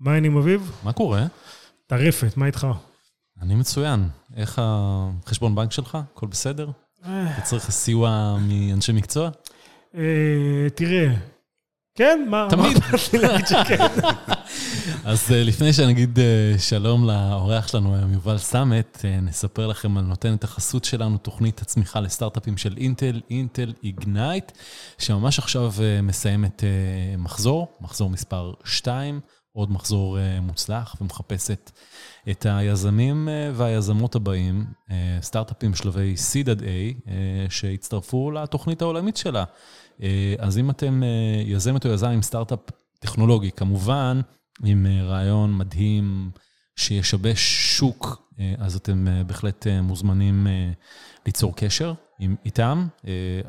מה העניינים אביב? מה קורה? טרפת, מה איתך? אני מצוין. איך החשבון בנק שלך? הכל בסדר? אתה צריך סיוע מאנשי מקצוע? אה, תראה, כן, מה? תמיד. אז אה, לפני שנגיד אה, שלום לאורח שלנו היום, יובל סמט, נספר לכם על נותנת החסות שלנו, תוכנית הצמיחה לסטארט-אפים של אינטל, אינטל איגנייט, שממש עכשיו מסיימת מחזור, מחזור מספר 2, עוד מחזור אה, מוצלח, ומחפשת את היזמים אה, והיזמות הבאים, אה, סטארט-אפים שלבי seed עד A, שהצטרפו לתוכנית העולמית שלה. אז אם אתם יזמת או יזם עם סטארט-אפ טכנולוגי, כמובן, עם רעיון מדהים שישבש שוק, אז אתם בהחלט מוזמנים ליצור קשר איתם.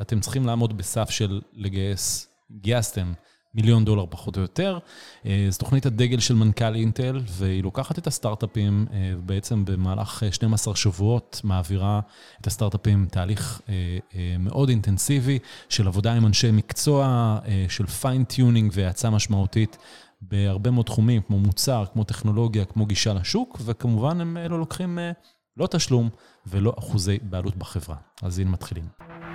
אתם צריכים לעמוד בסף של לגייס, גייסתם מיליון דולר פחות או יותר. אה, זו תוכנית הדגל של מנכ"ל אינטל, והיא לוקחת את הסטארט-אפים, אה, בעצם במהלך אה, 12 שבועות מעבירה את הסטארט-אפים תהליך אה, אה, מאוד אינטנסיבי של עבודה עם אנשי מקצוע, אה, של fine-tuning והאצה משמעותית בהרבה מאוד תחומים, כמו מוצר, כמו טכנולוגיה, כמו גישה לשוק, וכמובן הם אה, לא לוקחים אה, לא תשלום ולא אחוזי בעלות בחברה. אז הנה מתחילים.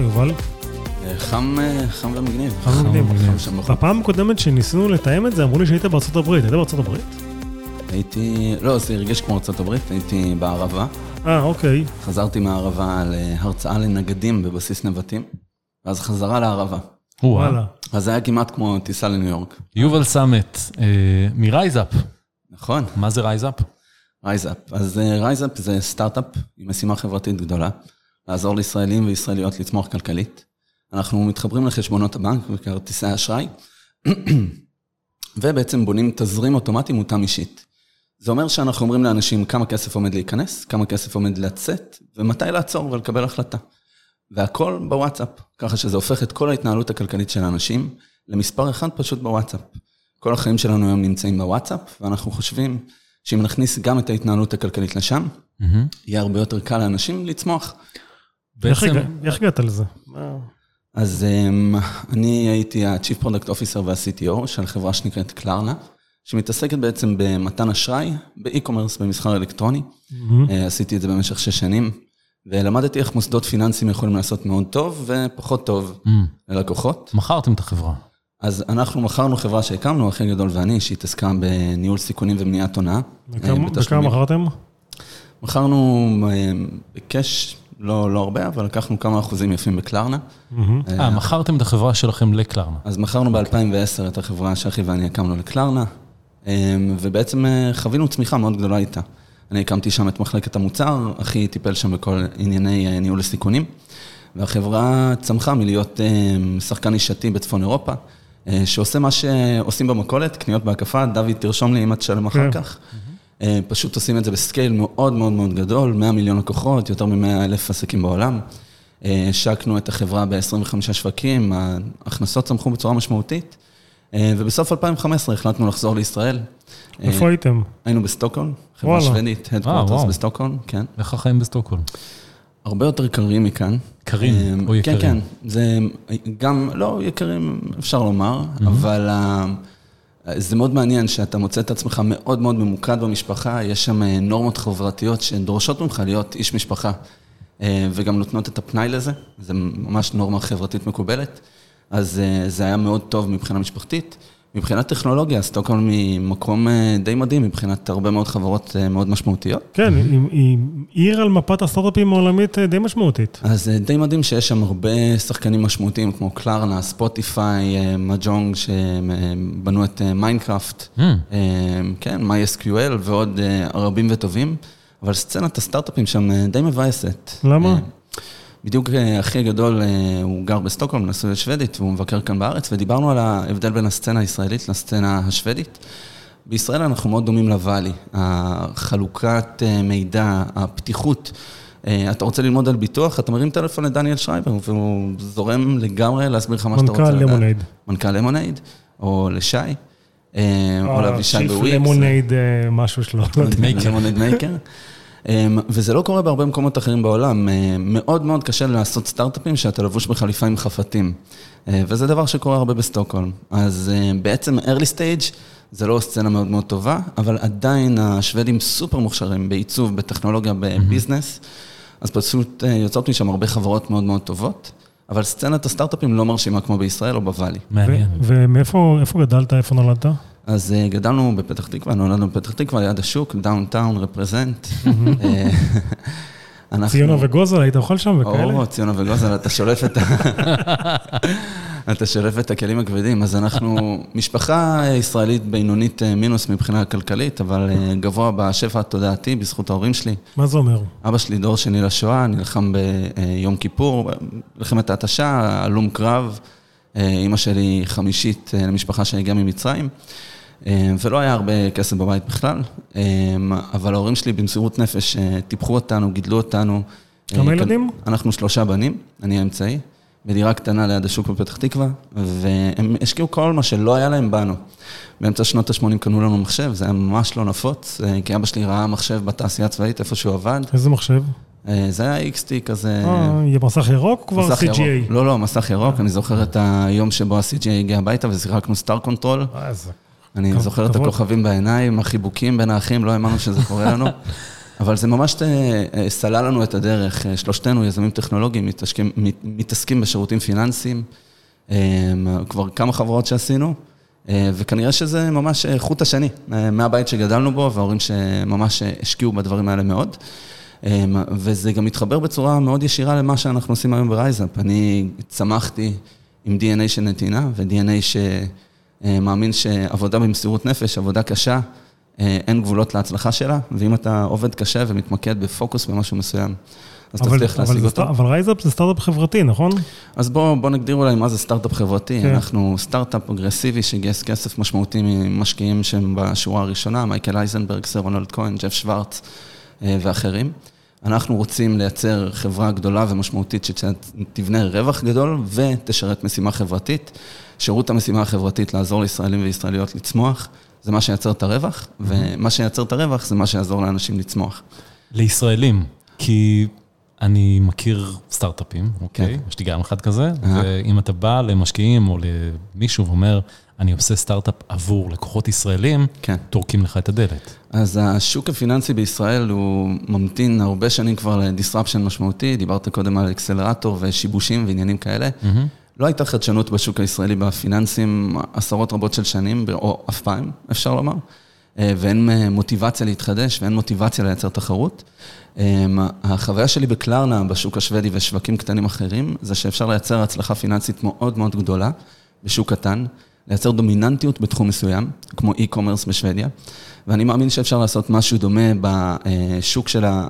יובל? חם, אה, חם ומגניב. חם ומגניב. חם בחוץ. בפעם הקודמת שניסינו לתאם את זה, אמרו לי שהיית בארצות הברית. היית בארצות הברית? הייתי, לא, זה הרגיש כמו ארה"ב, הייתי בערבה. אה, אוקיי. חזרתי מהערבה להרצאה לנגדים בבסיס נבטים, ואז חזרה לערבה. וואלה. אז זה היה כמעט כמו טיסה לניו יורק. יובל אה, מ RiseUp. נכון, מה זה RiseUp? RiseUp. אז אה, RiseUp זה סטארט-אפ עם משימה חברתית גדולה, לעזור לישראלים וישראליות לצמוח כלכלית. אנחנו מתחברים לחשבונות הבנק וכרטיסי אשראי, ובעצם בונים תזרים אוטומטי מותאם אישית. זה אומר שאנחנו אומרים לאנשים כמה כסף עומד להיכנס, כמה כסף עומד לצאת, ומתי לעצור ולקבל החלטה. והכל בוואטסאפ, ככה שזה הופך את כל ההתנהלות הכלכלית של האנשים למספר אחד פשוט בוואטסאפ. כל החיים שלנו היום נמצאים בוואטסאפ, ואנחנו חושבים שאם נכניס גם את ההתנהלות הכלכלית לשם, יהיה הרבה יותר קל לאנשים לצמוח. בעצם, איך הגעת לזה? אז um, אני הייתי ה-Chief Product Officer וה-CTO של חברה שנקראת קלרנה, שמתעסקת בעצם במתן אשראי, באי-קומרס, במסחר אלקטרוני. Uh, עשיתי את זה במשך שש שנים, ולמדתי איך מוסדות פיננסיים יכולים לעשות מאוד טוב ופחות טוב ללקוחות. מכרתם את החברה. אז אנחנו מכרנו חברה שהקמנו, אחי גדול ואני, שהתעסקה בניהול סיכונים ומניעת הונאה. אה, בתשלומים. מכרתם? מכרנו אה, בקאש, לא, לא הרבה, אבל לקחנו כמה אחוזים יפים בקלרנה. אה, מכרתם את החברה שלכם לקלרנה. אז מכרנו ב-2010 את החברה שאחי ואני הקמנו לקלרנה, אה, ובעצם אה, חווינו צמיחה מאוד גדולה איתה. אני הקמתי שם את מחלקת המוצר, אחי טיפל שם בכל ענייני אה, ניהול הסיכונים, והחברה צמחה מלהיות אה, שחקן נישתי בצפון אירופה, שעושה מה שעושים במכולת, קניות בהקפה, דוד תרשום לי אם את תשלם אחר כן. כך. אה, פשוט עושים את זה ב scale מאוד מאוד מאוד גדול, 100 מיליון לקוחות, יותר מ-100 אלף עסקים בעולם. אה, השקנו את החברה ב-25 שווקים, ההכנסות צמחו בצורה משמעותית, אה, ובסוף 2015 החלטנו לחזור לישראל. איפה הייתם? היינו בסטוקהולם, חברה וואלה. שוודית, ה headquarters וואו. בסטוקהולם, כן. איך החיים בסטוקהולם? הרבה יותר קרים מכאן. קרים או יקרים? כן, כן. זה גם, לא יקרים, אפשר לומר, אבל זה מאוד מעניין שאתה מוצא את עצמך מאוד מאוד ממוקד במשפחה, יש שם אה, נורמות חברתיות שדורשות ממך להיות איש משפחה, אה, וגם נותנות את הפנאי לזה, זה ממש נורמה חברתית מקובלת, אז אה, זה היה מאוד טוב מבחינה משפחתית. מבחינת טכנולוגיה, סטוקהולם היא מקום אה, די מדהים מבחינת הרבה מאוד חברות אה, מאוד משמעותיות. כן, היא- עיר על מפת הסטארט-אפים העולמית אה, די משמעותית. אז די מדהים שיש שם הרבה שחקנים משמעותיים, כמו קלרנה, ספוטיפיי, Mojang, שבנו את Minecraft, Mm, אה, כן, MySQL ועוד רבים וטובים, אבל סצנת הסטארט-אפים שם די מבאסת. למה? בדיוק אה, אחי הגדול, אה, הוא גר בסטוקהולם, נשוי לשוודית, והוא מבקר כאן בארץ, ודיברנו על ההבדל בין הסצנה הישראלית לסצנה השוודית. בישראל אנחנו מאוד דומים ל Valley, החלוקת אה, מידע, הפתיחות. אתה רוצה ללמוד על ביטוח, אתה מרים טלפון לדניאל שרייבר, והוא זורם לגמרי להסביר לך מה שאתה רוצה מנכ"ל. Lemonade. מנכ"ל Lemonade, או לשי. או לאבישי בוויקס. למונייד משהו שלו. Lemonade maker. וזה לא קורה בהרבה מקומות אחרים בעולם. מאוד מאוד קשה לעשות סטארט-אפים שאתה לבוש בחליפה עם חפתים. וזה דבר שקורה הרבה בסטוקהולם. אז בעצם early stage זה לא סצנה מאוד מאוד טובה, אבל עדיין השוודים סופר מוכשרים בעיצוב, בטכנולוגיה, ב business. אז פשוט יוצאות משם הרבה חברות מאוד מאוד טובות. אבל סצנת הסטארט-אפים לא מרשימה כמו בישראל או ב Valley. מעניין. ומאיפה גדלת, איפה נולדת? אז גדלנו בפתח תקווה, נולדנו בפתח תקווה, ליד השוק, downtown, represent. ציונה וגוזל, היית אוכל שם וכאלה? או, ציונה וגוזל, אתה שולף את ה... אתה שולף את הכלים הכבדים. אז אנחנו משפחה ישראלית בינונית מינוס מבחינה כלכלית, אבל גבוה בשפע התודעתי בזכות ההורים שלי. מה זה אומר? אבא שלי דור שני לשואה, נלחם ביום כיפור, מלחמת ההתשה, הלום קרב. אימא שלי חמישית למשפחה שהגיעה ממצרים. ולא היה הרבה כסף בבית בכלל, אבל ההורים שלי במסירות נפש טיפחו אותנו, גידלו אותנו. כמה ילדים? אנחנו שלושה בנים, אני האמצעי, בדירה קטנה ליד השוק בפתח תקווה, והם השקיעו כל מה שלא היה להם בנו. באמצע שנות ה-80 קנו לנו מחשב, זה היה ממש לא נפוץ, כי אבא שלי ראה מחשב בתעשייה הצבאית, איפה שהוא עבד. איזה מחשב? זה היה XT כזה... אה, מסך ירוק או כבר CGA? לא, לא, מסך ירוק, אני זוכר את היום שבו ה-CGA הגיע הביתה ושיחקנו Star Control. איזה... אני זוכר את הכוכבים בעיניים, החיבוקים בין האחים, לא האמנו שזה קורה לנו. אבל זה ממש סלל לנו את הדרך. שלושתנו יזמים טכנולוגיים, מתעסקים בשירותים פיננסיים, כבר כמה חברות שעשינו, וכנראה שזה ממש חוט השני, מהבית שגדלנו בו, וההורים שממש השקיעו בדברים האלה מאוד. וזה גם מתחבר בצורה מאוד ישירה למה שאנחנו עושים היום ב RiseUp. אני צמחתי עם DNA של נתינה ו-DNA ש... מאמין שעבודה במסירות נפש, עבודה קשה, אין גבולות להצלחה שלה, ואם אתה עובד קשה ומתמקד בפוקוס במשהו מסוים, אז תצליח להשיג אותו. אבל RiseUp זה סטארט-אפ חברתי, נכון? אז בואו נגדיר אולי מה זה סטארט-אפ חברתי. אנחנו סטארט-אפ אגרסיבי שגייס כסף משמעותי ממשקיעים שהם בשורה הראשונה, מייקל אייזנברג, סר רונלד כהן, ג'ף שוורץ ואחרים. אנחנו רוצים לייצר חברה גדולה ומשמעותית שתבנה רווח גדול ותשרת משימה חברתית. שירות המשימה החברתית לעזור לישראלים וישראליות לצמוח, זה מה שייצר את הרווח, ומה שייצר את הרווח זה מה שיעזור לאנשים לצמוח. לישראלים, כי אני מכיר סטארט-אפים, אוקיי? יש לי גם אחד כזה, ואם אתה בא למשקיעים או למישהו ואומר, אני עושה סטארט-אפ עבור לקוחות ישראלים, טורקים לך את הדלת. אז השוק הפיננסי בישראל הוא ממתין הרבה שנים כבר לדיסרפשן משמעותי, דיברת קודם על אקסלרטור ושיבושים ועניינים כאלה. לא הייתה חדשנות בשוק הישראלי בפיננסים עשרות רבות של שנים, או אף פעם, אפשר לומר, ואין מוטיבציה להתחדש ואין מוטיבציה לייצר תחרות. החוויה שלי בקלרנה, בשוק השוודי ושווקים קטנים אחרים, זה שאפשר לייצר הצלחה פיננסית מאוד מאוד גדולה בשוק קטן, לייצר דומיננטיות בתחום מסוים, כמו e-commerce בשוודיה, ואני מאמין שאפשר לעשות משהו דומה בשוק של ה...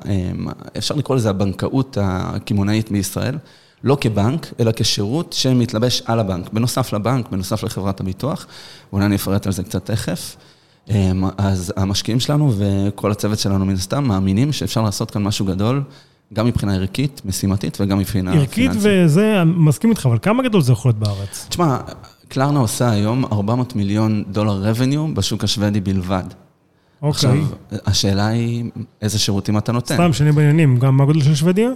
אפשר לקרוא לזה הבנקאות הקמעונאית בישראל. לא כבנק, אלא כשירות שמתלבש על הבנק, בנוסף לבנק, בנוסף לחברת הביטוח, ואולי אני אפרט על זה קצת תכף. אז המשקיעים שלנו וכל הצוות שלנו מן הסתם מאמינים שאפשר לעשות כאן משהו גדול, גם מבחינה ערכית, משימתית וגם מבחינה פיננסית. ערכית וזה, אני מסכים איתך, אבל כמה גדול זה יכול להיות בארץ? תשמע, קלרנה עושה היום 400 מיליון דולר רבניו בשוק השוודי בלבד. אוקיי. עכשיו, השאלה היא איזה שירותים אתה נותן. סתם, שני בעניינים, גם מה הגודל של שוודיה?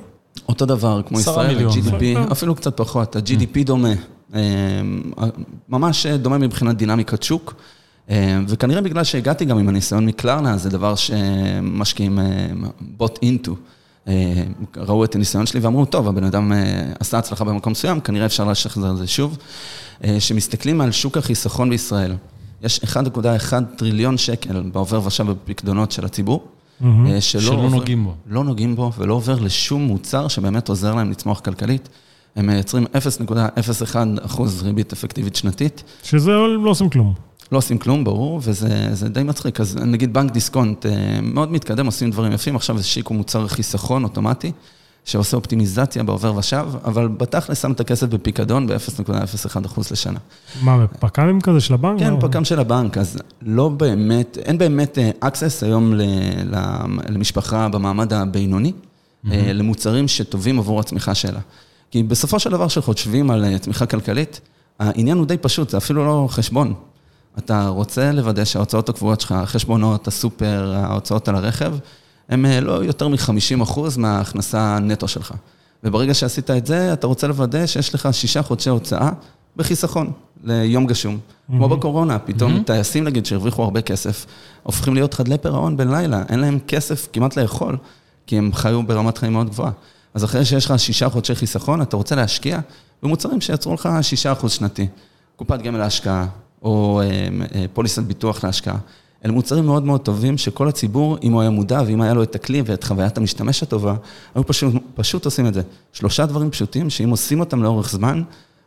אותו דבר, כמו ישראל, ה-GDP, אפילו קצת פחות, ה-GDP דומה, ממש דומה מבחינת דינמיקת שוק, וכנראה בגלל שהגעתי גם עם הניסיון מקלרנה, זה דבר שמשקיעים bought into, ראו את הניסיון שלי ואמרו, טוב, הבן אדם עשה הצלחה במקום מסוים, כנראה אפשר לשחזר את זה שוב. שמסתכלים על שוק החיסכון בישראל, יש 1.1 טריליון שקל בעובר ושב בפקדונות של הציבור. שלא נוגעים בו. לא נוגעים בו ולא עובר לשום מוצר שבאמת עוזר להם לצמוח כלכלית. הם מייצרים 0.01 אחוז ריבית אפקטיבית שנתית. שזה לא עושים כלום. לא עושים כלום, ברור, וזה די מצחיק. אז נגיד בנק דיסקונט מאוד מתקדם, עושים דברים יפים, עכשיו השיקו מוצר חיסכון אוטומטי, שעושה אופטימיזציה בעובר ושב, אבל בתכל'ס שם את הכסף בפיקדון ב-0.01% לשנה. מה, פק"מים כזה של הבנק? כן, פק"ם של הבנק, אז לא באמת, אין באמת access היום למשפחה במעמד הבינוני, למוצרים שטובים עבור הצמיחה שלה. כי בסופו של דבר, כשחושבים על צמיחה כלכלית, העניין הוא די פשוט, זה אפילו לא חשבון. אתה רוצה לוודא שההוצאות הקבועות שלך, החשבונות, הסופר, ההוצאות על הרכב, הם אה, לא יותר מ-50% מההכנסה הנטו שלך. וברגע שעשית את זה, אתה רוצה לוודא שיש לך שישה חודשי הוצאה בחיסכון ליום גשום. Mm-hmm. כמו בקורונה, פתאום mm-hmm. טייסים נגיד שהרוויחו הרבה כסף, הופכים להיות חדלי פירעון בן לילה, אין להם כסף כמעט לאכול, כי הם חיו ברמת חיים מאוד גבוהה. אז אחרי שיש לך שישה חודשי חיסכון, אתה רוצה להשקיע במוצרים שיצרו לך שישה אחוז שנתי. קופת גמל להשקעה, או אה, אה, פוליסת ביטוח להשקעה. אלה מוצרים מאוד מאוד טובים, שכל הציבור, אם הוא היה מודע ואם היה לו את הכלי ואת חוויית המשתמש הטובה, היו פשוט, פשוט עושים את זה. שלושה דברים פשוטים, שאם עושים אותם לאורך זמן,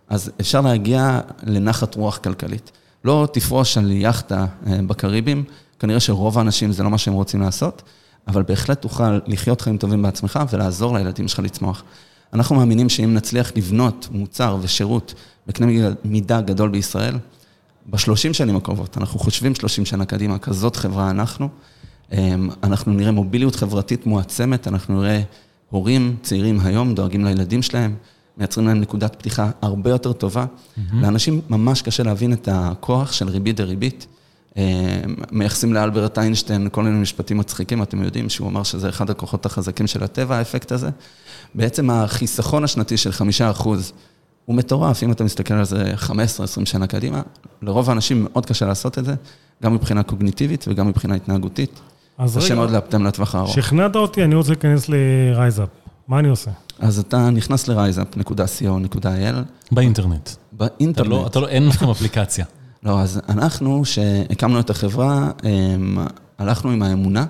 אז אפשר להגיע לנחת רוח כלכלית. לא תפרוש על יאכטה אה, בקריבים, כנראה שרוב האנשים זה לא מה שהם רוצים לעשות, אבל בהחלט תוכל לחיות חיים טובים בעצמך ולעזור לילדים שלך לצמוח. אנחנו מאמינים שאם נצליח לבנות מוצר ושירות בקנה מידה גדול בישראל, בשלושים שנים הקרובות, אנחנו חושבים שלושים שנה קדימה, כזאת חברה אנחנו, אמ, אנחנו נראה מוביליות חברתית מועצמת, אנחנו נראה הורים צעירים היום דואגים לילדים שלהם, מייצרים להם נקודת פתיחה הרבה יותר טובה. Mm-hmm. לאנשים ממש קשה להבין את הכוח של ריבית דריבית. אמ, מייחסים לאלברט איינשטיין כל מיני משפטים מצחיקים, אתם יודעים שהוא אמר שזה אחד הכוחות החזקים של הטבע, האפקט הזה. בעצם החיסכון השנתי של חמישה אחוז הוא מטורף, אם אתה מסתכל על זה 15-20 שנה קדימה, לרוב האנשים מאוד קשה לעשות את זה, גם מבחינה קוגניטיבית וגם מבחינה התנהגותית. אז רגע, קשה מאוד לאפטם לטווח הארוך. שכנעת אותי, אני רוצה להיכנס ל-RiseUp. מה אני עושה? אז אתה נכנס ל-riseup.co.il. באינטרנט. באינטרנט. אתה לא, אתה לא, אין לכם אפליקציה. לא, אז אנחנו, שהקמנו את החברה, הלכנו עם האמונה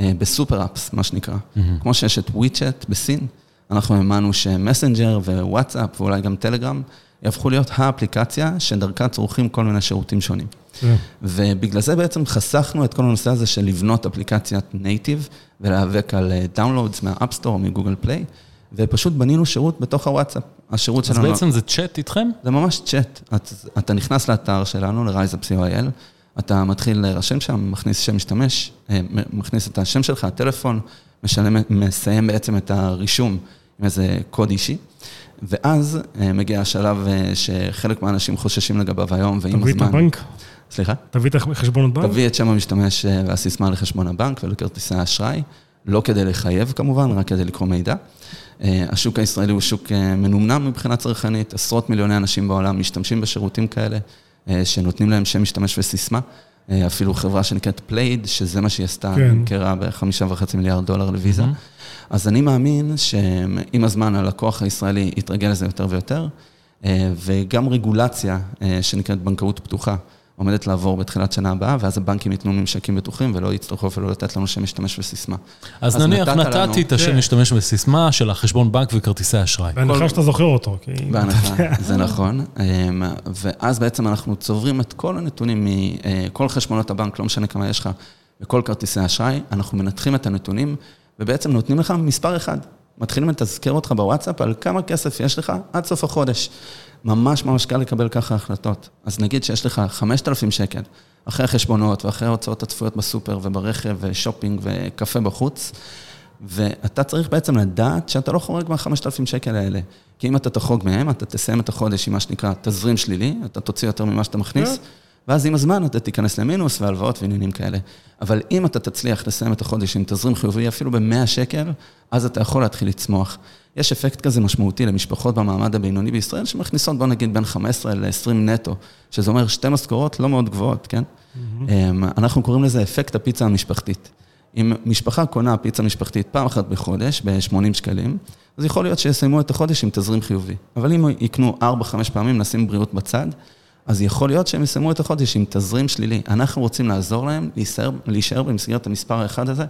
אה, ב super-apps, מה שנקרא. Mm-hmm. כמו שיש את WeChat בסין, אנחנו האמנו ש Messenger ו WhatsApp ואולי גם Telegram יהפכו להיות האפליקציה שדרכה צורכים כל מיני שירותים שונים. Yeah. ובגלל זה בעצם חסכנו את כל הנושא הזה של לבנות אפליקציית native ולהיאבק על downloads מה App Store או מ Google Play, ופשוט בנינו שירות בתוך הוואטסאפ. השירות שלנו... אז בעצם זה צ'אט איתכם? זה ממש צ'אט. את, אתה נכנס לאתר שלנו, ל-RiseUp.co.il, אתה מתחיל להירשם שם, מכניס שם משתמש, אה, מכניס את השם שלך, הטלפון, מסיים בעצם את הרישום עם איזה קוד אישי, ואז אה, מגיע השלב אה, שחלק מהאנשים חוששים לגביו היום, ועם הזמן... תביא את הבנק. סליחה? תביא את חשבון הבנק? תביא את שם המשתמש אה, והסיסמה לחשבון הבנק ולכרטיסי האשראי, לא כדי לחייב כמובן, רק כדי לקרוא מידע. השוק הישראלי הוא שוק מנומנם מבחינה צרכנית, עשרות מיליוני אנשים בעולם משתמשים בשירותים כאלה, שנותנים להם שם משתמש וסיסמה. אפילו חברה שנקראת Plaid, שזה מה שהיא עשתה, כן. נמכרה בחמישה וחצי מיליארד דולר ל Visa. Mm-hmm. אז אני מאמין שעם הזמן הלקוח הישראלי יתרגל לזה יותר ויותר, אה, וגם רגולציה אה, שנקראת בנקאות פתוחה. עומדת לעבור בתחילת שנה הבאה, ואז הבנקים ייתנו ממשקים בטוחים ולא יצטרכו אפילו לתת לנו שם משתמש וסיסמה. אז, אז נניח נתתי לנו... את השם כן. משתמש וסיסמה של החשבון בנק וכרטיסי אשראי. בהנחה כל... שאתה זוכר אותו. כי... בהנחה, זה נכון. אמ, ואז בעצם אנחנו צוברים את כל הנתונים מכל חשבונות הבנק, לא משנה כמה יש לך, וכל כרטיסי אשראי, אנחנו מנתחים את הנתונים ובעצם נותנים לך מספר אחד. מתחילים לתזכר אותך בוואטסאפ על כמה כסף יש לך עד סוף החודש. ממש ממש קל לקבל ככה החלטות. אז נגיד שיש לך 5,000 שקל, אחרי החשבונות ואחרי ההוצאות הצפויות בסופר וברכב ושופינג וקפה בחוץ, ואתה צריך בעצם לדעת שאתה לא חורג מה-5,000 שקל האלה. כי אם אתה תחרוג מהם, אתה תסיים את החודש עם מה שנקרא תזרים שלילי, אתה תוציא יותר ממה שאתה מכניס. כן. ואז עם הזמן אתה תיכנס למינוס והלוואות ועניינים כאלה. אבל אם אתה תצליח לסיים את החודש עם תזרים חיובי אפילו ב-100 שקל, אז אתה יכול להתחיל לצמוח. יש אפקט כזה משמעותי למשפחות במעמד הבינוני בישראל, שמכניסות, בוא נגיד, בין 15 ל-20 נטו, שזה אומר שתי משכורות לא מאוד גבוהות, כן? Mm-hmm. אנחנו קוראים לזה אפקט הפיצה המשפחתית. אם משפחה קונה פיצה משפחתית פעם אחת בחודש, ב-80 שקלים, אז יכול להיות שיסיימו את החודש עם תזרים חיובי. אבל אם יקנו 4-5 פעמים, נשים בריאות בצד, אז יכול להיות שהם יסיימו את החודש עם תזרים שלילי. אנחנו רוצים לעזור להם להישאר, להישאר במסגרת המספר האחד הזה,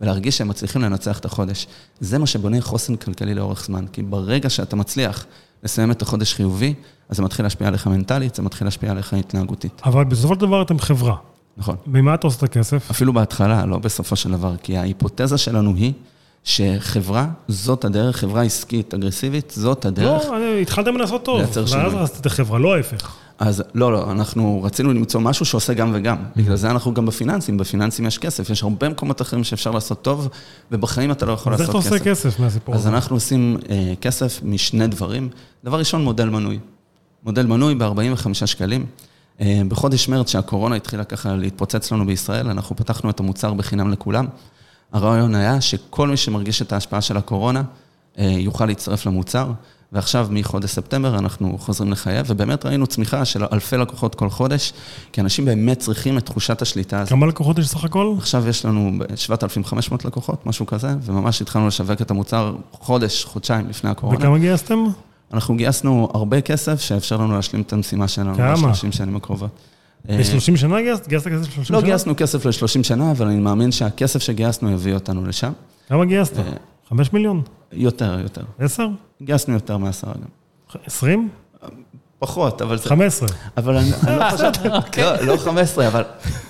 ולהרגיש שהם מצליחים לנצח את החודש. זה מה שבונה חוסן כלכלי לאורך זמן, כי ברגע שאתה מצליח לסיים את החודש חיובי, אז זה מתחיל להשפיע עליך מנטלית, זה מתחיל להשפיע עליך התנהגותית. אבל בסופו של דבר אתם חברה. נכון. ממה אתה עושה את הכסף? אפילו בהתחלה, לא בסופו של דבר, כי ההיפותזה שלנו היא שחברה, זאת הדרך, חברה עסקית אגרסיבית, זאת הדרך. לא, התחלתם לעשות טוב. לייצר שינוי. ואז עשית חברה, לא ההפך. אז לא, לא, אנחנו רצינו למצוא משהו שעושה גם וגם. בגלל זה אנחנו גם בפיננסים, בפיננסים יש כסף, יש הרבה מקומות אחרים שאפשר לעשות טוב, ובחיים אתה לא יכול לעשות כסף. אז איך אתה עושה כסף מהסיפור הזה? אז אנחנו עושים אה, כסף משני דברים. דבר ראשון, מודל מנוי. מודל מנוי ב-45 שקלים. אה, בחודש מרץ, שהקורונה התחילה ככה להתפוצץ לנו בישראל, אנחנו פתחנו את המוצר בחינם לכולם. הרעיון היה שכל מי שמרגיש את ההשפעה של הקורונה, אה, יוכל להצטרף למוצר. ועכשיו מחודש ספטמבר אנחנו חוזרים לחייב, ובאמת ראינו צמיחה של אלפי לקוחות כל חודש, כי אנשים באמת צריכים את תחושת השליטה הזאת. כמה לקוחות יש סך הכל? עכשיו יש לנו 7,500 לקוחות, משהו כזה, וממש התחלנו לשווק את המוצר חודש, חודשיים לפני הקורונה. וכמה גייסתם? אנחנו גייסנו הרבה כסף שאפשר לנו להשלים את המשימה שלנו. כמה? ב-30 שנים הקרובות. ב-30 שנה גייסת? גייסת כסף ל-30 שנה? לא גייסנו כסף ל-30 שנה, אבל אני מאמין שהכסף שגייסנו יביא אותנו לשם. כמה גייסת? אה, 5 מיליון? יותר, יותר. 10? גייסנו יותר מעשרה גם. 20? פחות, אבל זה... 15. אבל אני, אני לא חושב, לא, לא 15, אבל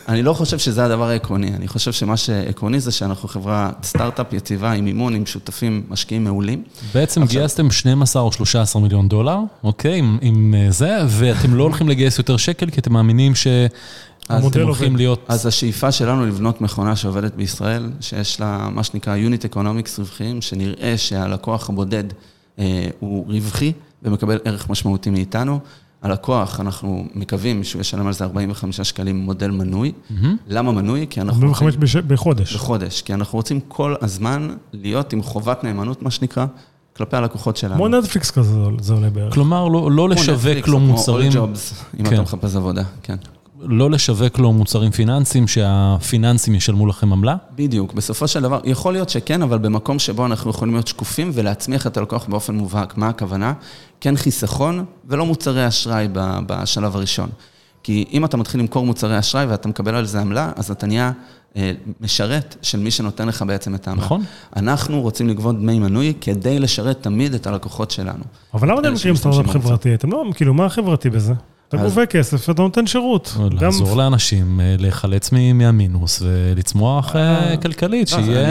אני לא חושב שזה הדבר העקרוני. אני חושב שמה שעקרוני זה שאנחנו חברה סטארט-אפ יציבה עם מימון, עם שותפים, משקיעים מעולים. בעצם גייסתם 12 או 13 מיליון דולר, אוקיי, עם, עם אה, זה, ואתם לא הולכים לגייס יותר שקל, כי אתם מאמינים המודל שאתם הולכים עובד. להיות... אז השאיפה שלנו לבנות מכונה שעובדת בישראל, שיש לה מה שנקרא Unit Economics רווחיים, שנראה שהלקוח הבודד אה, הוא רווחי ומקבל ערך משמעותי מאיתנו. הלקוח, אנחנו מקווים שהוא ישלם על זה 45 שקלים מודל מנוי. למה מנוי? כי אנחנו... 45 בש- בחודש. בחודש, כי אנחנו רוצים כל הזמן להיות עם חובת נאמנות, מה שנקרא, כלפי הלקוחות שלנו. כמו נטפליקס כזה זה עולה בערך. כלומר, לא, לא כמו לשווק נטפליקס לו או כמו מוצרים, All Jobs, אם כן. אתה מחפש עבודה, כן. לא לשווק לו מוצרים פיננסיים, שהפיננסים ישלמו לכם עמלה? בדיוק, בסופו של דבר, יכול להיות שכן, אבל במקום שבו אנחנו יכולים להיות שקופים ולהצמיח את הלקוח באופן מובהק. מה הכוונה? כן חיסכון ולא מוצרי אשראי בשלב הראשון. כי אם אתה מתחיל למכור מוצרי אשראי ואתה מקבל על זה עמלה, אז אתה נהיה אה, משרת של מי שנותן לך בעצם את העמלה. נכון. אנחנו רוצים לגבות דמי מנוי כדי לשרת תמיד את הלקוחות שלנו. אבל למה אתם מכירים סטארט-אפ. חברתי? אתם לא, כאילו, מה חברתי בזה? אתה אז- גובה כסף ואתה נותן שירות. גם- לעזור לאנשים אה, להיחלץ מ- מהמינוס ולצמוח אה, כלכלית, לא, שיהיה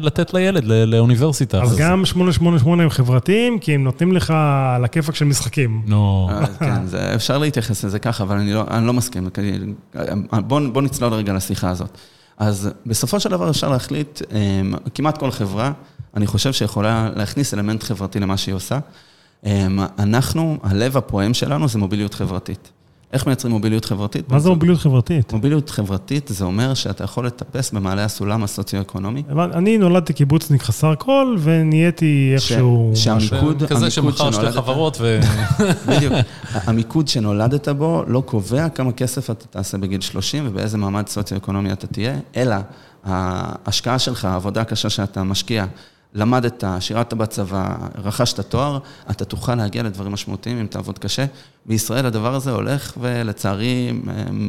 לתת לילד ל- לאוניברסיטה. אז גם 888 הם חברתיים, כי הם נותנים לך על הכיפאק של משחקים. נו, אה, כן, זה, אפשר להתייחס לזה ככה, אבל אני לא, אני לא מסכים. בואו בוא נצלול רגע לשיחה הזאת. אז בסופו של דבר אפשר להחליט, כמעט כל חברה, אני חושב שיכולה להכניס אלמנט חברתי למה שהיא עושה. אמ, אנחנו, הלב הפועם שלנו זה מוביליות חברתית. איך מייצרים מוביליות חברתית? מה זה מוביליות חברתית? מוביליות חברתית זה אומר שאתה יכול לטפס במעלה הסולם הסוציו-אקונומי. אני נולדתי קיבוצניק חסר כל, ונהייתי איכשהו... שהמיקוד- כזה שמכר שתי חברות ו... בדיוק. המיקוד שנולדת בו לא קובע כמה כסף אתה תעשה בגיל 30 ובאיזה מעמד סוציו-אקונומי אתה תהיה, אלא ההשקעה שלך, העבודה הקשה שאתה משקיע, למדת, שירת בצבא, רכשת תואר, אתה תוכל להגיע לדברים משמעותיים אם תעבוד קשה. בישראל הדבר הזה הולך ולצערי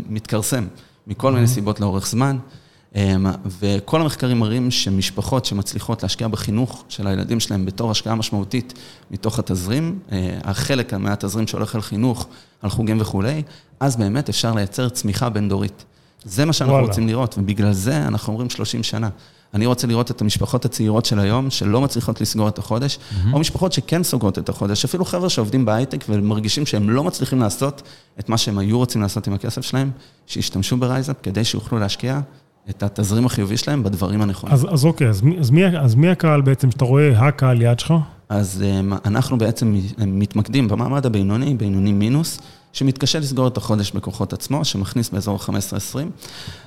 מתכרסם מכל מיני סיבות לאורך זמן. אמ, וכל המחקרים מראים שמשפחות שמצליחות להשקיע בחינוך של הילדים שלהם בתור השקעה משמעותית מתוך התזרים, אה, החלק מהתזרים שהולך על חינוך, על חוגים וכולי, אז באמת אפשר לייצר צמיחה בין-דורית. זה מה שאנחנו וואלה. רוצים לראות, ובגלל זה אנחנו אומרים 30 שנה. אני רוצה לראות את המשפחות הצעירות של היום, שלא מצליחות לסגור את החודש, mm-hmm. או משפחות שכן סוגרות את החודש, אפילו חבר'ה שעובדים בהייטק ומרגישים שהם לא מצליחים לעשות את מה שהם היו רוצים לעשות עם הכסף שלהם, שישתמשו ב RiseUp כדי שיוכלו להשקיע את התזרים החיובי שלהם בדברים הנכונים. אז, אז אוקיי, אז מי, אז, מי, אז מי הקהל בעצם, שאתה רואה הקהל יעד שלך? אז אמ, אנחנו בעצם מתמקדים במעמד הבינוני, בינוני מינוס, שמתקשה לסגור את החודש בכוחות עצמו, שמכניס באזור ה-15-20.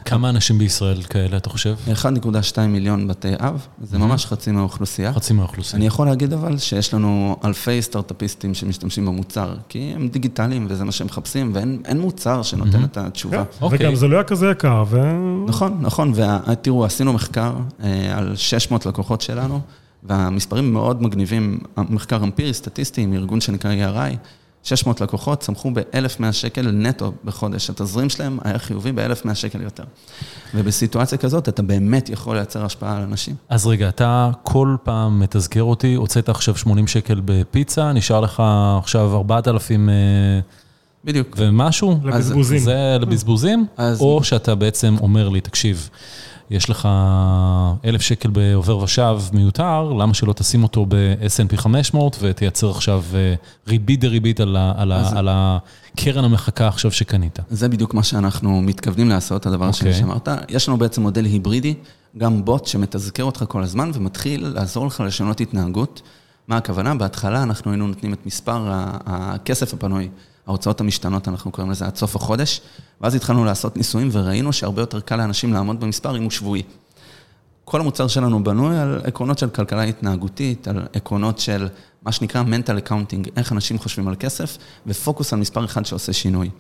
כמה אנשים בישראל כאלה, אתה חושב? 1.2 מיליון בתי אב, זה ממש חצי מהאוכלוסייה. חצי מהאוכלוסייה. אני יכול להגיד אבל שיש לנו אלפי סטארט-אפיסטים שמשתמשים במוצר, כי הם דיגיטליים וזה מה שהם מחפשים, ואין אין מוצר שנותן את התשובה. אוקיי. וגם זה לא היה כזה יקר, ו... נכון, נכון, ותראו, עשינו מחקר אה, על 600 לקוחות שלנו, והמספרים מאוד מגניבים, מחקר אמפירי, סטטיסטי, עם ארגון שנקרא ERI, 600 לקוחות צמחו ב-1,100 שקל נטו בחודש. התזרים שלהם היה חיובי ב-1,100 שקל יותר. ובסיטואציה כזאת, אתה באמת יכול לייצר השפעה על אנשים. אז רגע, אתה כל פעם מתזכר אותי, הוצאת עכשיו 80 שקל בפיצה, נשאר לך עכשיו 4,000 אה, בדיוק. ומשהו? לבזבוזים. זה לבזבוזים? אז- או שאתה בעצם אומר לי, תקשיב, יש לך אלף שקל בעובר ושב מיותר, למה שלא תשים אותו ב-S&P 500 ותייצר עכשיו אה, ריבית דריבית על, ה- על, ה- על הקרן המחקה עכשיו שקנית? זה בדיוק מה שאנחנו מתכוונים לעשות, הדבר השני אוקיי. שאמרת. יש לנו בעצם מודל היברידי, גם בוט שמתזכר אותך כל הזמן ומתחיל לעזור לך לשנות התנהגות. מה הכוונה? בהתחלה אנחנו היינו נותנים את מספר הכסף הפנוי ההוצאות המשתנות, אנחנו קוראים לזה עד סוף החודש, ואז התחלנו לעשות ניסויים וראינו שהרבה יותר קל לאנשים לעמוד במספר אם הוא שבועי. כל המוצר שלנו בנוי על עקרונות של כלכלה התנהגותית, על עקרונות של מה שנקרא mental accounting, איך אנשים חושבים על כסף, ופוקוס על מספר אחד שעושה שינוי.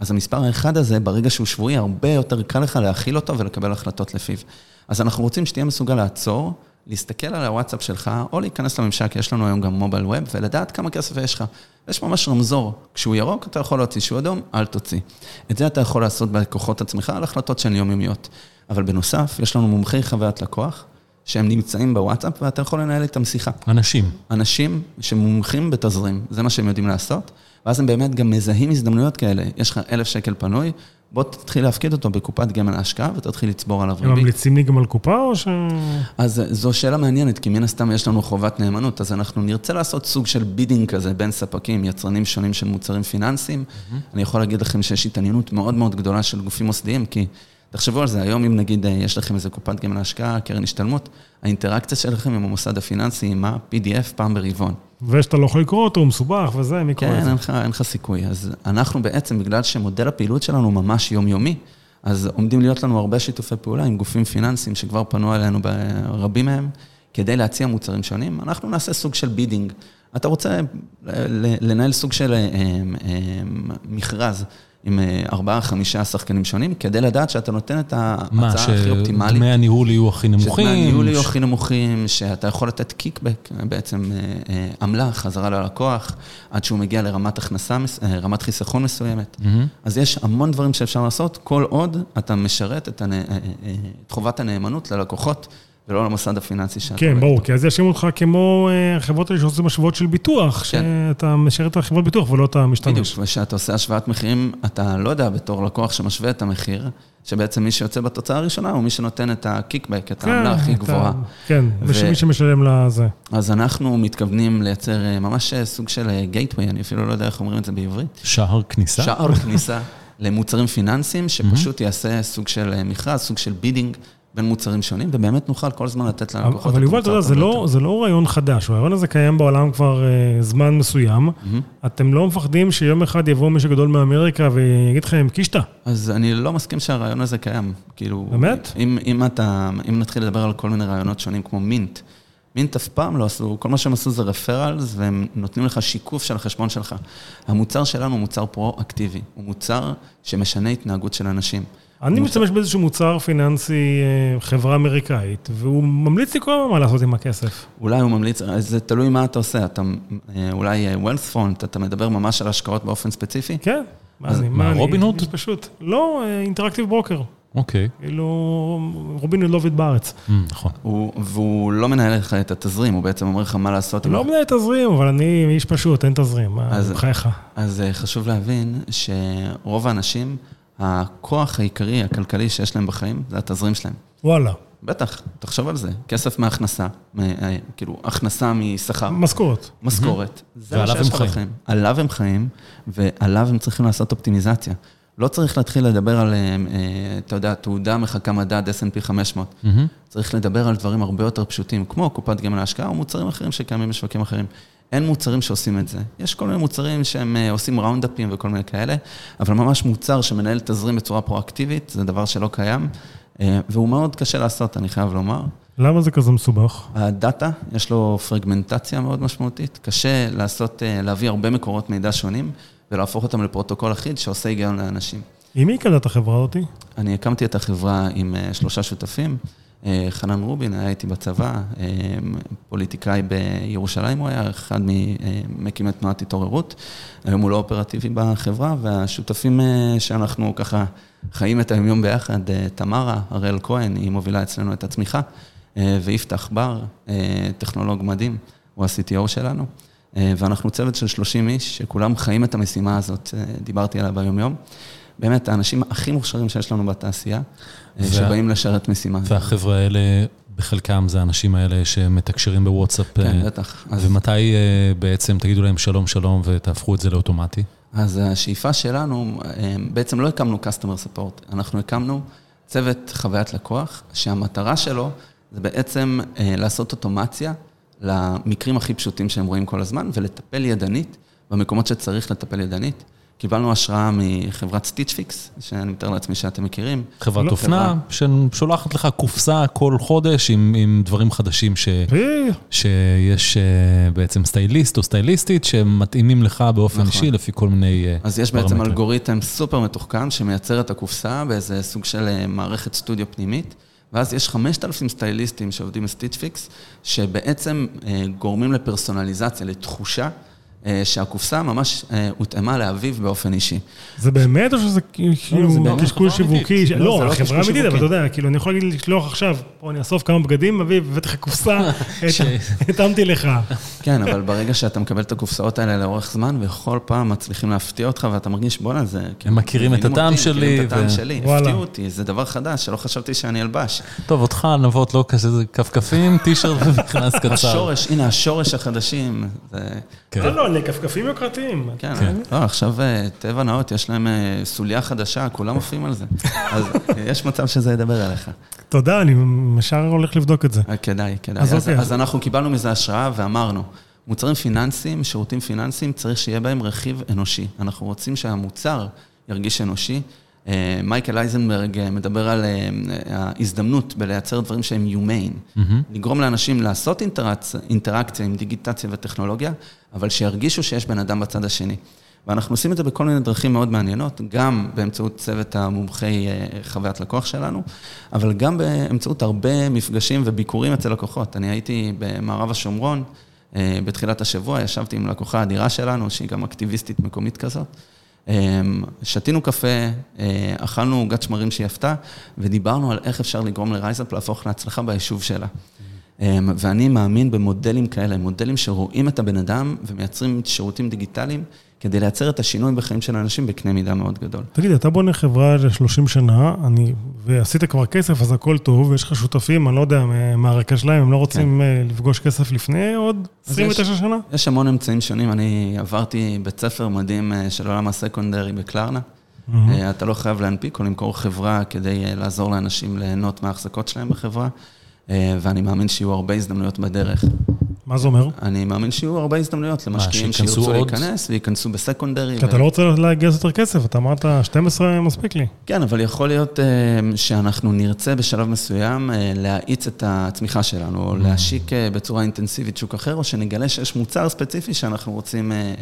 אז המספר האחד הזה, ברגע שהוא שבועי, הרבה יותר קל לך להכיל אותו ולקבל החלטות לפיו. אז אנחנו רוצים שתהיה מסוגל לעצור, להסתכל על הוואטסאפ שלך, או להיכנס לממשק, יש לנו היום גם מובייל ווב, ולדעת כמה כסף יש לך. יש ממש רמזור, כשהוא ירוק אתה יכול להוציא, כשהוא אדום, אל תוציא. את זה אתה יכול לעשות בכוחות עצמך על החלטות שהן יומיומיות. אבל בנוסף, יש לנו מומחי חוויית לקוח, שהם נמצאים בוואטסאפ, ואתה יכול לנהל איתם שיחה. אנשים. אנשים שמומחים בתזרים, זה מה שהם יודעים לעשות, ואז הם באמת גם מזהים הזדמנויות כאלה. יש לך אלף שקל פנוי, בוא תתחיל להפקיד אותו בקופת גמל ההשקעה ותתחיל לצבור עליו ריבית. הם ממליצים לי גם על קופה או ש... אז זו שאלה מעניינת, כי מן הסתם יש לנו חובת נאמנות, אז אנחנו נרצה לעשות סוג של bidding כזה בין ספקים, יצרנים שונים של מוצרים פיננסיים. Mm-hmm. אני יכול להגיד לכם שיש התעניינות מאוד מאוד גדולה של גופים מוסדיים, כי תחשבו על זה, היום אם נגיד אה, יש לכם איזה קופת גמל להשקעה, קרן השתלמות, האינטראקציה שלכם עם המוסד הפיננסי, עם ה-PDF פעם ברבעון. ושאתה לא יכול לקרוא אותו, הוא מסובך וזה, מי קורא את כן, זה? לך, אין לך סיכוי. אז אנחנו בעצם, בגלל שמודל הפעילות שלנו ממש יומיומי, אז עומדים להיות לנו הרבה שיתופי פעולה עם גופים פיננסיים שכבר פנו אלינו ברבים מהם, כדי להציע מוצרים שונים. אנחנו נעשה סוג של bidding. אתה רוצה ל- לנהל סוג של אה, אה, מכרז עם אה, ארבעה, חמישה שחקנים שונים, כדי לדעת שאתה נותן את מה, ההצעה הכי אופטימלית. שדמי הניהול יהיו הכי נמוכים? שדמי הניהול יהיו הכי נמוכים, שאתה יכול לתת קיקבק, בעצם אה, אה, עמלה חזרה ללקוח, עד שהוא מגיע לרמת הכנסה, רמת חיסכון מסוימת. מהמם. אז יש המון דברים שאפשר לעשות, כל עוד אתה משרת את, הנ... את חובת הנאמנות ללקוחות, ולא למוסד הפיננסי שאתה... כן, ברור. כי אז יאשימו אותך כמו אה, החברות האלה שעושים השוואות של ביטוח, כן. שאתה משרת את החברת ביטוח ולא את המשתמש. בדיוק, וכשאתה עושה השוואת מחירים, אתה לא יודע בתור לקוח שמשווה את המחיר, שבעצם מי שיוצא בתוצאה הראשונה הוא מי שנותן את ה kickback, את העמלה הכי אתה- גבוהה. כן, ו- מי שמשלם לזה. אז אנחנו מתכוונים לייצר אה, ממש אה, סוג של gateway, אני אפילו לא יודע איך אומרים את זה בעברית. שער כניסה? שער כניסה למוצרים פיננסיים, שפשוט יעשה סוג של מכרז, סוג של bidding בין מוצרים שונים, ובאמת נוכל כל הזמן לתת ללקוחות אבל יובל, אתה יודע, זה לא. זה לא רעיון חדש, הרעיון הזה קיים בעולם כבר אה, זמן מסוים. אתם לא מפחדים שיום אחד יבוא מישהו גדול מאמריקה ויגיד לכם, קישטה, אז אני לא מסכים שהרעיון הזה קיים. כאילו... באמת? אם, אם אתה, אם נתחיל לדבר על כל מיני רעיונות שונים כמו מינט, מינט אף פעם לא עשו, כל מה שהם עשו זה רפרלס, והם נותנים לך שיקוף של החשבון שלך. המוצר שלנו הוא מוצר פרו-אקטיבי, הוא מוצר שמשנה התנהגות של אנשים. אני משתמש באיזשהו מוצר פיננסי, אה, חברה אמריקאית, והוא ממליץ לי כל הזמן מה לעשות עם הכסף. אולי הוא ממליץ, אז זה תלוי מה אתה עושה, אתה אה, אולי אה, wealth font, אתה מדבר ממש על השקעות באופן ספציפי? כן. מה אז אני, מה, אני- רובין הוד? פשוט. לא, אינטראקטיב ברוקר. אוקיי, כאילו, רובין הוד לא עובד בארץ. אמ, נכון. הוא, והוא לא מנהל לך את התזרים, הוא בעצם אומר לך מה לעשות. לא מנהל תזרים, אבל אני איש פשוט, אין תזרים. בחייך. אז אה, חשוב להבין שרוב האנשים, הכוח העיקרי, הכלכלי שיש להם בחיים, זה התזרים שלהם. וואלה. בטח, תחשוב על זה. כסף מהכנסה, מ- אה, כאילו, הכנסה משכר, משכורת. משכורת. זה מה שיש לך חיים. בחיים. עליו הם חיים, ועליו הם צריכים לעשות אופטימיזציה. לא צריך להתחיל לדבר על, אה, אה, אתה יודע, תעודה מחכה מדד S&P 500. מהמם. צריך לדבר על דברים הרבה יותר פשוטים, כמו קופת גמל להשקעה או מוצרים אחרים שקיימים בשווקים אחרים. אין מוצרים שעושים את זה. יש כל מיני מוצרים שהם אה, עושים ראונדאפים וכל מיני כאלה, אבל ממש מוצר שמנהל תזרים בצורה פרואקטיבית, זה דבר שלא קיים, אה, והוא מאוד קשה לעשות, אני חייב לומר. למה זה כזה מסובך? הדאטה, יש לו פרגמנטציה מאוד משמעותית, קשה לעשות, אה, להביא הרבה מקורות מידע שונים ולהפוך אותם לפרוטוקול אחיד שעושה היגיון לאנשים. עם מי הקמת את החברה אותי? אני הקמתי את החברה עם שלושה שותפים. אה, חנן רובין היה איתי בצבא, אה, פוליטיקאי בירושלים הוא היה, אחד ממקימי תנועת התעוררות. היום הוא לא אופרטיבי בחברה, והשותפים אה, שאנחנו ככה חיים את היומיום ביחד, אה, תמרה, הראל כהן, היא מובילה אצלנו את הצמיחה, אה, ויפתח בר, אה, טכנולוג מדהים, הוא ה-CTO שלנו. אה, ואנחנו צוות של 30 איש, שכולם חיים את המשימה הזאת, אה, דיברתי עליה ביומיום. באמת, האנשים הכי מוכשרים שיש לנו בתעשייה, אה, שבאים לשרת משימה. והחבר'ה האלה, בחלקם זה האנשים האלה שמתקשרים בוואטסאפ. כן, אה, בטח. אז, ומתי אה, בעצם תגידו להם שלום שלום ותהפכו את זה לאוטומטי? אז השאיפה שלנו, אה, בעצם לא הקמנו customer support, אנחנו הקמנו צוות חוויית לקוח, שהמטרה שלו זה בעצם לעשות אוטומציה למקרים הכי פשוטים שהם רואים כל הזמן, ולטפל ידנית במקומות שצריך לטפל ידנית. קיבלנו השראה מחברת סטיץ' פיקס, שאני מתאר לעצמי שאתם מכירים. חברת לא, אופנה, ששולחת לך קופסה כל חודש עם, עם דברים חדשים ש, אה, שיש אה, בעצם סטייליסט או סטייליסטית שמתאימים לך באופן נכון. אישי לפי כל מיני אה, אז יש בעצם. אלגוריתם סופר מתוחכם שמייצר את הקופסה באיזה סוג של מערכת סטודיו פנימית, ואז יש 5,000 סטייליסטים שעובדים ב Stitch Fix, שבעצם גורמים לפרסונליזציה, לתחושה. אה, שהקופסה ממש אה, הותאמה אליו באופן אישי. זה באמת או שזה כאילו קשקוש חברה אמיתית. שיווקי? לא, זה לא, לא חברה אמיתית, אבל. אתה יודע, כאילו, אני יכול להגיד לשלוח עכשיו, פה אני אאסוף כמה בגדים, אביב, הבאתי לך קופסה, התאמתי לך. כן, אבל ברגע שאתה מקבל את הקופסאות האלה לאורך זמן, וכל פעם מצליחים להפתיע אותך, ואתה מרגיש, בואנה, זה... כאילו, מכירים את הטעם שלי, מכירים את הטעם שלי. הפתיעו אותי, זה דבר חדש שלא חשבתי שאני אלבש. טוב, אותך ענבות לא כזה, זה כפכפים, טישרט ומכנס קצר. השורש, הנה, השורש החדשים, זה... כן. לא, לא, לכפכפים יוקרתיים. כן, כן. לא, עכשיו אה, טבע נאות, יש להם אה, סוליה חדשה, כולם מופיעים על זה. אז אה, יש מצב שזה ידבר עליך. תודה, אני ישר הולך לבדוק את זה. כדאי, כדאי. אז אז, אוקיי. אז אנחנו קיבלנו מזה השראה ואמרנו, מוצרים פיננסיים, שירותים פיננסיים, צריך שיהיה בהם רכיב אנושי. אנחנו רוצים שהמוצר ירגיש אנושי. אה, מייקל אייזנברג אה, מדבר על אה, ההזדמנות בלייצר דברים שהם humane. לגרום לאנשים לעשות אינטראקציה, אינטראקציה עם דיגיטציה וטכנולוגיה, אבל שירגישו שיש בן אדם בצד השני. ואנחנו עושים את זה בכל מיני דרכים מאוד מעניינות, גם באמצעות צוות המומחי חוויית לקוח שלנו, אבל גם באמצעות הרבה מפגשים וביקורים אצל לקוחות. אני הייתי במערב השומרון בתחילת השבוע, ישבתי עם לקוחה אדירה שלנו, שהיא גם אקטיביסטית מקומית כזאת. אה, שתינו קפה, אה, אכלנו עוגת שמרים שהיא עפתה, ודיברנו על איך אפשר לגרום לרייזאפ להפוך להצלחה ביישוב שלה. אמ, ואני מאמין במודלים כאלה, מודלים שרואים את הבן אדם ומייצרים שירותים דיגיטליים כדי לייצר את השינוי בחיים של אנשים בקנה מידה מאוד גדול. תגיד, אתה בונה חברה ל-30 שנה, אני, ועשית כבר כסף, אז הכל טוב, ויש לך שותפים, אני לא יודע, מהרקע שלהם, הם לא רוצים אה, לפגוש כסף לפני עוד אז 29 יש- שנה? יש המון אמצעים שונים, אני עברתי בית ספר מדהים אה, של עולם הסקונדרי בקלרנה. אה, אתה לא חייב להנפיק או למכור חברה כדי לעזור לאנשים ליהנות מההחזקות שלהם בחברה, ואני מאמין שיהיו הרבה הזדמנויות בדרך. מה זה אומר? אני מאמין שיהיו הרבה הזדמנויות למשקיעים שייכנסו שירצו? להיכנס וייכנסו בסקונדרי. כי אתה לא רוצה לגייס יותר כסף, אתה אמרת 12 מספיק לי. כן, אבל יכול להיות אה, שאנחנו נרצה בשלב מסוים אה, להאיץ את הצמיחה שלנו, או להשיק אה, בצורה אינטנסיבית שוק אחר, או שנגלה שיש מוצר ספציפי שאנחנו רוצים אה, אה,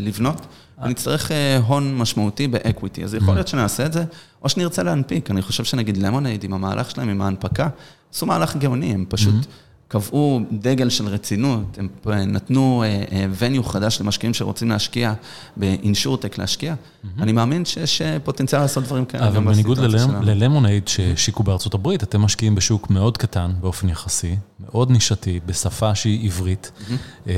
לבנות, ונצטרך אה, הון משמעותי באקוויטי. אז יכול להיות שנעשה את זה, או שנרצה להנפיק. אני חושב שנגיד למונייד, עם המהלך שלהם, עם ההנפקה, עשו מהלך גאוני, הם פשוט... קבעו דגל של רצינות, הם נתנו וניו חדש למשקיעים שרוצים להשקיע באינשורטק להשקיע. אני מאמין שיש אה, פוטנציאל לעשות דברים כאלה אבל גם בניגוד בסיטואציה שלנו. ללמונייד שהשיקו בארצות הברית, אתם משקיעים בשוק מאוד קטן באופן יחסי, מאוד נישתי, בשפה שהיא עברית, אה,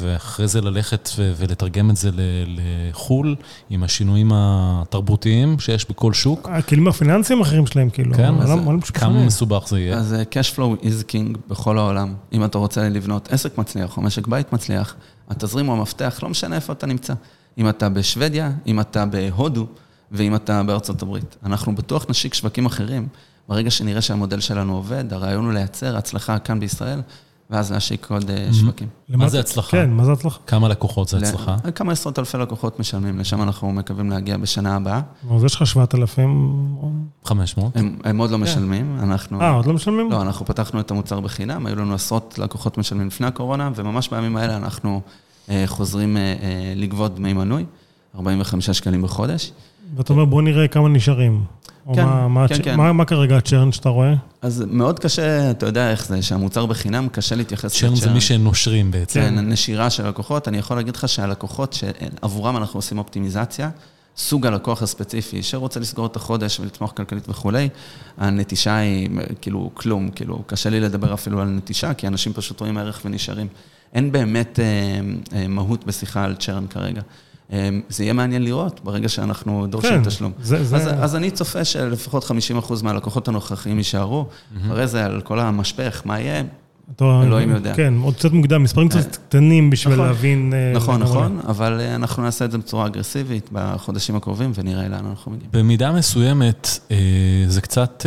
ואחרי זה ללכת ו- ולתרגם את זה לחו"ל עם השינויים התרבותיים שיש בכל שוק. הכלים הפיננסיים האחרים שלהם, כאילו, כן, אז העולם פשוט כמה. מסובך זה יהיה. אז אה, cash flow is king בכל העולם. אם אתה רוצה לבנות עסק מצליח או משק בית מצליח, התזרים הוא המפתח, לא משנה איפה אתה נמצא. אם אתה בשוודיה, אם אתה בהודו, ואם אתה בארצות הברית. אנחנו בטוח נשיק שווקים אחרים. ברגע שנראה שהמודל שלנו עובד, הרעיון הוא לייצר הצלחה כאן בישראל, ואז להשיק עוד אה, שווקים. מה למה- זה הצלחה? כן, מה זה הצלחה? כמה לקוחות זה הצלחה? כמה עשרות אלפי לקוחות משלמים, לשם אנחנו מקווים להגיע בשנה הבאה. אז יש לך 7,000... 500? הם, הם עוד לא משלמים, אנחנו... אה, עוד לא משלמים? לא, אנחנו פתחנו את המוצר בחינם, היו לנו עשרות לקוחות משלמים לפני הקורונה, וממש בימים האלה אנחנו אה, חוזרים אה, לגבות דמי מנוי, 45 שקלים בחודש. ואתה אומר, בוא נראה כמה נשארים. או כן, מה- מה כן, הצ'- כן. מה- מה כרגע הצ'רן שאתה רואה? אז מאוד קשה, אתה יודע איך זה, שהמוצר בחינם, קשה להתייחס צ'רן זה מי שנושרים בעצם. כן, נשירה של לקוחות. אני יכול להגיד לך שהלקוחות שעבורם אנחנו עושים אופטימיזציה, סוג הלקוח הספציפי שרוצה לסגור את החודש ולתמוך כלכלית וכולי, הנטישה היא כאילו כלום, כאילו קשה לי לדבר אפילו על נטישה, כי אנשים פשוט רואים ערך ונשארים. אין באמת אה, אה, מהות בשיחה על צ'רן כרגע. אה, זה יהיה מעניין לראות ברגע שאנחנו דורשים כן, תשלום. זה- זה- אז, אז אני צופה שלפחות 50% מהלקוחות הנוכחיים יישארו, אחרי זה על כל המשפך, מה יהיה, אתה- אלוהים יודע. כן, עוד קצת מוקדם, מספרים קצת אה, קטנים בשביל נכון. להבין... אה, נכון, נכון. אבל אה, אנחנו נעשה את זה בצורה אגרסיבית בחודשים הקרובים, ונראה לאן אנחנו מגיעים. במידה מסוימת, זה קצת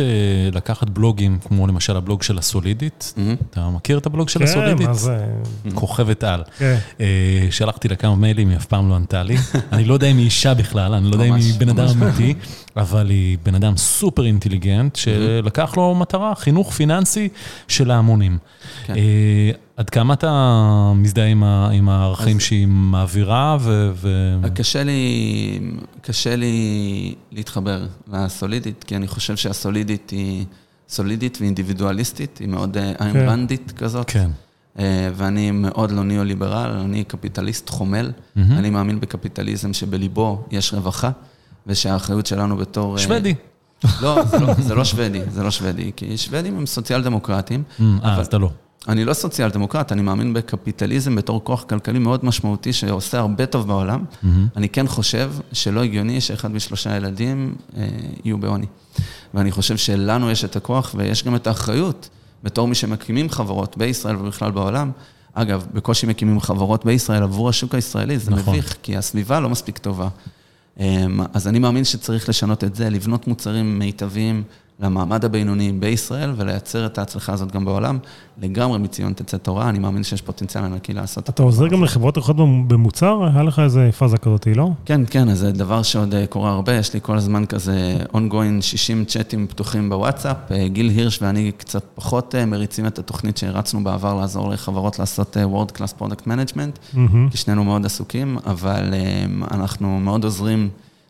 לקחת בלוגים, כמו למשל הבלוג של הסולידית. אתה מכיר את הבלוג של כן, הסולידית? מה זה... כוכבת על. כן. שלחתי לה כמה מיילים, היא אף פעם לא ענתה לי. אני לא יודע אם היא אישה בכלל, אני לא יודע אם היא בן אדם. אמיתי, אבל היא בן אדם סופר אינטליגנט, שלקח לו מטרה, חינוך פיננסי של ההמונים. כן. אה, עד כמה אתה מזדהה עם ה- עם הערכים שהיא מעבירה, ו... ו- קשה לי, קשה לי להתחבר לסולידית, כי אני חושב שהסולידית היא סולידית ואינדיבידואליסטית, היא מאוד אה, איינרנדית כזאת. כן. אה, ואני מאוד לא ניאו-ליברל, אני קפיטליסט חומל. מהמם. אני מאמין בקפיטליזם שבליבו יש רווחה, ושהאחריות שלנו בתור... שוודי. לא, זה לא, זה לא שוודי, זה לא שוודי, כי שוודים הם סוציאל דמוקרטים. אה, אז אתה לא. אני לא סוציאל דמוקרט, אני מאמין בקפיטליזם בתור כוח כלכלי מאוד משמעותי שעושה הרבה טוב בעולם. אני כן חושב שלא הגיוני שאחד משלושה ילדים אה, יהיו בעוני. ואני חושב שלנו יש את הכוח ויש גם את האחריות, בתור מי שמקימים חברות בישראל ובכלל בעולם. אגב, בקושי מקימים חברות בישראל עבור השוק הישראלי, זה נכון. מביך, כי הסביבה לא מספיק טובה. אמ, אז אני מאמין שצריך לשנות את זה, לבנות מוצרים מיטביים למעמד הבינוני בישראל ולייצר את ההצלחה הזאת גם בעולם. לגמרי מציון תצא תורה, אני מאמין שיש פוטנציאל ענקי לעשות. אתה עוזר גם לחברות אחרות במוצר? היה לך איזה פאזה כזאת, לא? כן, כן, אז זה דבר שעוד אה, קורה הרבה, יש לי כל הזמן כזה ongoing 60 צ'אטים פתוחים בוואטסאפ. אה, גיל הירש ואני קצת פחות אה, מריצים את התוכנית שהרצנו בעבר לעזור לחברות לעשות World Class Product Management, מהמם. כי שנינו מאוד עסוקים, אבל אנחנו מאוד עוזרים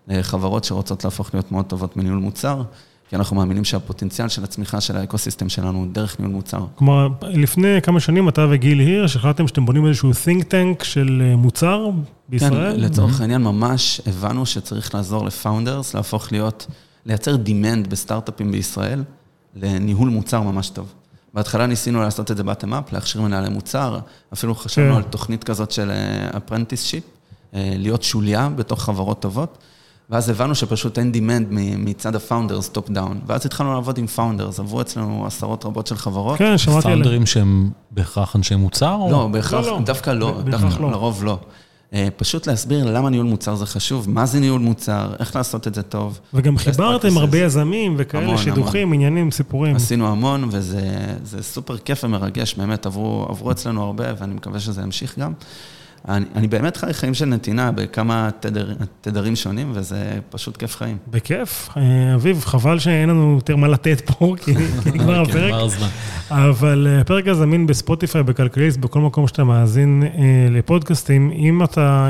לחברות שרוצות להפוך להיות מאוד טובות בניהול מוצר, כי אנחנו מאמינים שהפוטנציאל של הצמיחה של ה ecosystem שלנו הוא דרך ניהול מוצר. כלומר, לפני כמה שנים אתה וגיל הירש החלטתם שאתם בונים איזשהו think tank של אה, מוצר בישראל? כן, לצורך העניין ממש הבנו שצריך לעזור ל founders להפוך להיות, לייצר demand בסטארט-אפים בישראל לניהול מוצר ממש טוב. בהתחלה ניסינו לעשות את זה up, להכשיר מנהלי מוצר, אפילו חשבנו כן. על תוכנית כזאת של apprenticeship, אה, להיות שוליה בתוך חברות טובות, ואז הבנו שפשוט אין demand מ- מצד ה founders top down, ואז התחלנו לעבוד עם פאונדרס, עברו אצלנו עשרות רבות של חברות. כן, שמעתי עליהם. פאונדרים שהם בהכרח אנשי מוצר? או- לא, בהכרח, לא, לא. דווקא לא, דווקא לא. לרוב לא. אה, פשוט להסביר למה ניהול מוצר זה חשוב, מה זה ניהול מוצר, איך לעשות את זה טוב. וגם חיברתם. הרבה יזמים וכאלה, המון, שידוכים, עניינים, סיפורים. עשינו המון, וזה זה סופר כיף ומרגש, באמת עברו, עברו אצלנו הרבה, ואני מקווה שזה ימשיך גם. אני, אני באמת חי חיים של נתינה בכמה תדר, תדרים שונים, וזה פשוט כיף חיים. בכיף. אה, אביב, חבל שאין לנו יותר מה לתת פה, כי נגמר כן, הפרק. נגמר הזמן. אבל אה, הפרק הזה זמין בספוטיפיי, בכלכליסט, בכל מקום שאתה מאזין אה, לפודקאסטים. אם אתה,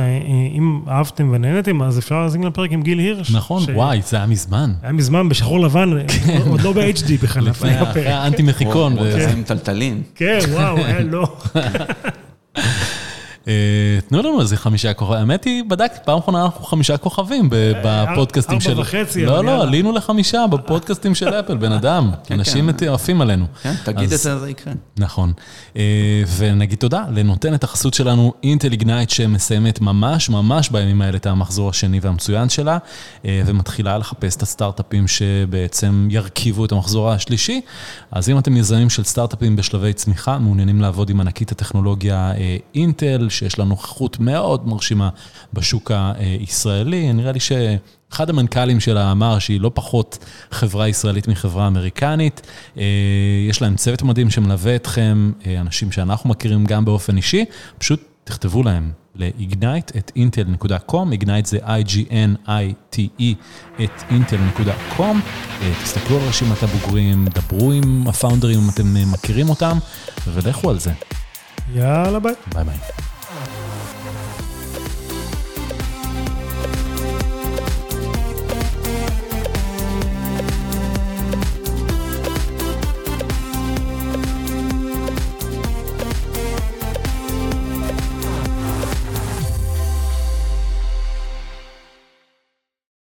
אם אהבתם ונהנתם, אז אפשר להאזין לפרק עם גיל הירש. נכון, ש- וואי, זה היה מזמן. היה מזמן בשחור לבן, עוד לא ב-HD בכלל. לפני היה אחרי פרק. האנטי מחיקון. הוא- הוא וזה. כזה עם טלטלים. כן, וואו, היה לא. אה, תנו לנו איזה חמישה כוכבים. האמת היא, בדקתי, פעם אחרונה אנחנו חמישה כוכבים ב- בפודקאסטים ארבע של... וחצי, לא, לא. עלינו לחמישה בפודקאסטים של אפל, בן אדם. אנשים כן. מטורפים עלינו. כן, תגיד את זה, זה יקרה. נכון. אה, ונגיד תודה לנותנת החסות שלנו, אינטל איגנייט, שמסיימת ממש ממש בימים האלה את המחזור השני והמצוין שלה, אה, ומתחילה לחפש את הסטארט-אפים שבעצם ירכיבו את המחזור השלישי. אז אם אתם יזמים של סטארט-אפים בשלבי צמיחה, מעוניינים לעבוד עם ענקית הטכנולוגיה אה, אינטל, שיש לה נוכחות מאוד מרשימה בשוק הישראלי, נראה לי ש... אחד המנכ"לים שלה אמר שהיא לא פחות חברה ישראלית מחברה אמריקנית. אה, יש להם צוות מדהים שמלווה אתכם, אה, אנשים שאנחנו מכירים גם באופן אישי, פשוט תכתבו להם ל-ignite at intel.com, ignite זה I-G-N-I-T-E at intel.com, אה, תסתכלו על רשימת הבוגרים, דברו עם הפאונדרים אם אתם מכירים אותם, ולכו על זה. יאללה, ביי. ביי ביי. Thank you.